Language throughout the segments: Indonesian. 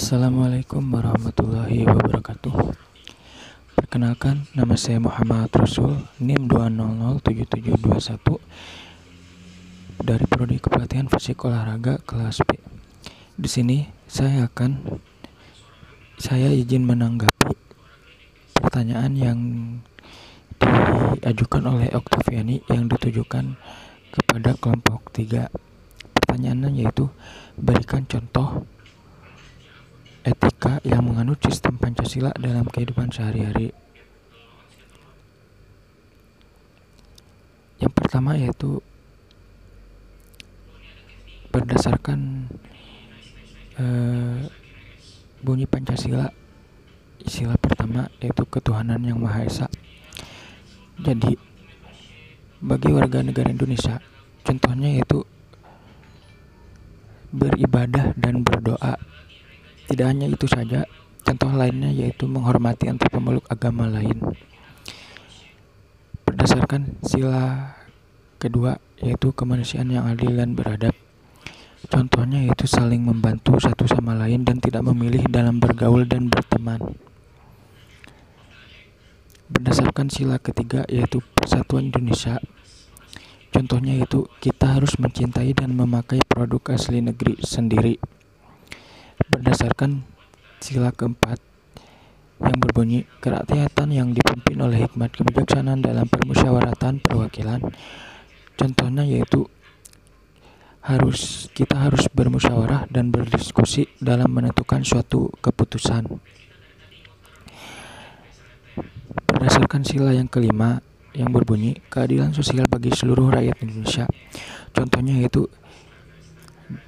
Assalamualaikum warahmatullahi wabarakatuh. Perkenalkan, nama saya Muhammad Rasul, NIM 2007721 dari Prodi Kepelatihan Fisik Olahraga kelas B. Di sini saya akan saya izin menanggapi pertanyaan yang diajukan oleh Oktaviani yang ditujukan kepada kelompok 3. Pertanyaannya yaitu berikan contoh etika yang menganut sistem Pancasila dalam kehidupan sehari-hari. Yang pertama yaitu berdasarkan eh, bunyi Pancasila sila pertama yaitu ketuhanan yang Maha Esa. Jadi bagi warga negara Indonesia contohnya yaitu beribadah dan berdoa tidak hanya itu saja, contoh lainnya yaitu menghormati antar pemeluk agama lain. Berdasarkan sila kedua yaitu kemanusiaan yang adil dan beradab. Contohnya yaitu saling membantu satu sama lain dan tidak memilih dalam bergaul dan berteman. Berdasarkan sila ketiga yaitu persatuan Indonesia. Contohnya yaitu kita harus mencintai dan memakai produk asli negeri sendiri berdasarkan sila keempat yang berbunyi kerakyatan yang dipimpin oleh hikmat kebijaksanaan dalam permusyawaratan perwakilan. Contohnya yaitu harus kita harus bermusyawarah dan berdiskusi dalam menentukan suatu keputusan. Berdasarkan sila yang kelima yang berbunyi keadilan sosial bagi seluruh rakyat Indonesia. Contohnya yaitu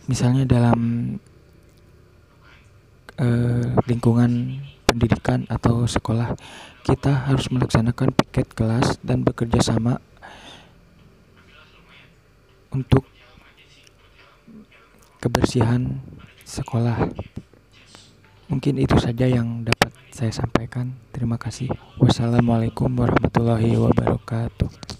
misalnya dalam eh, lingkungan pendidikan atau sekolah kita harus melaksanakan piket kelas dan bekerja sama untuk kebersihan sekolah. Mungkin itu saja yang dapat saya sampaikan. Terima kasih. Wassalamualaikum warahmatullahi wabarakatuh.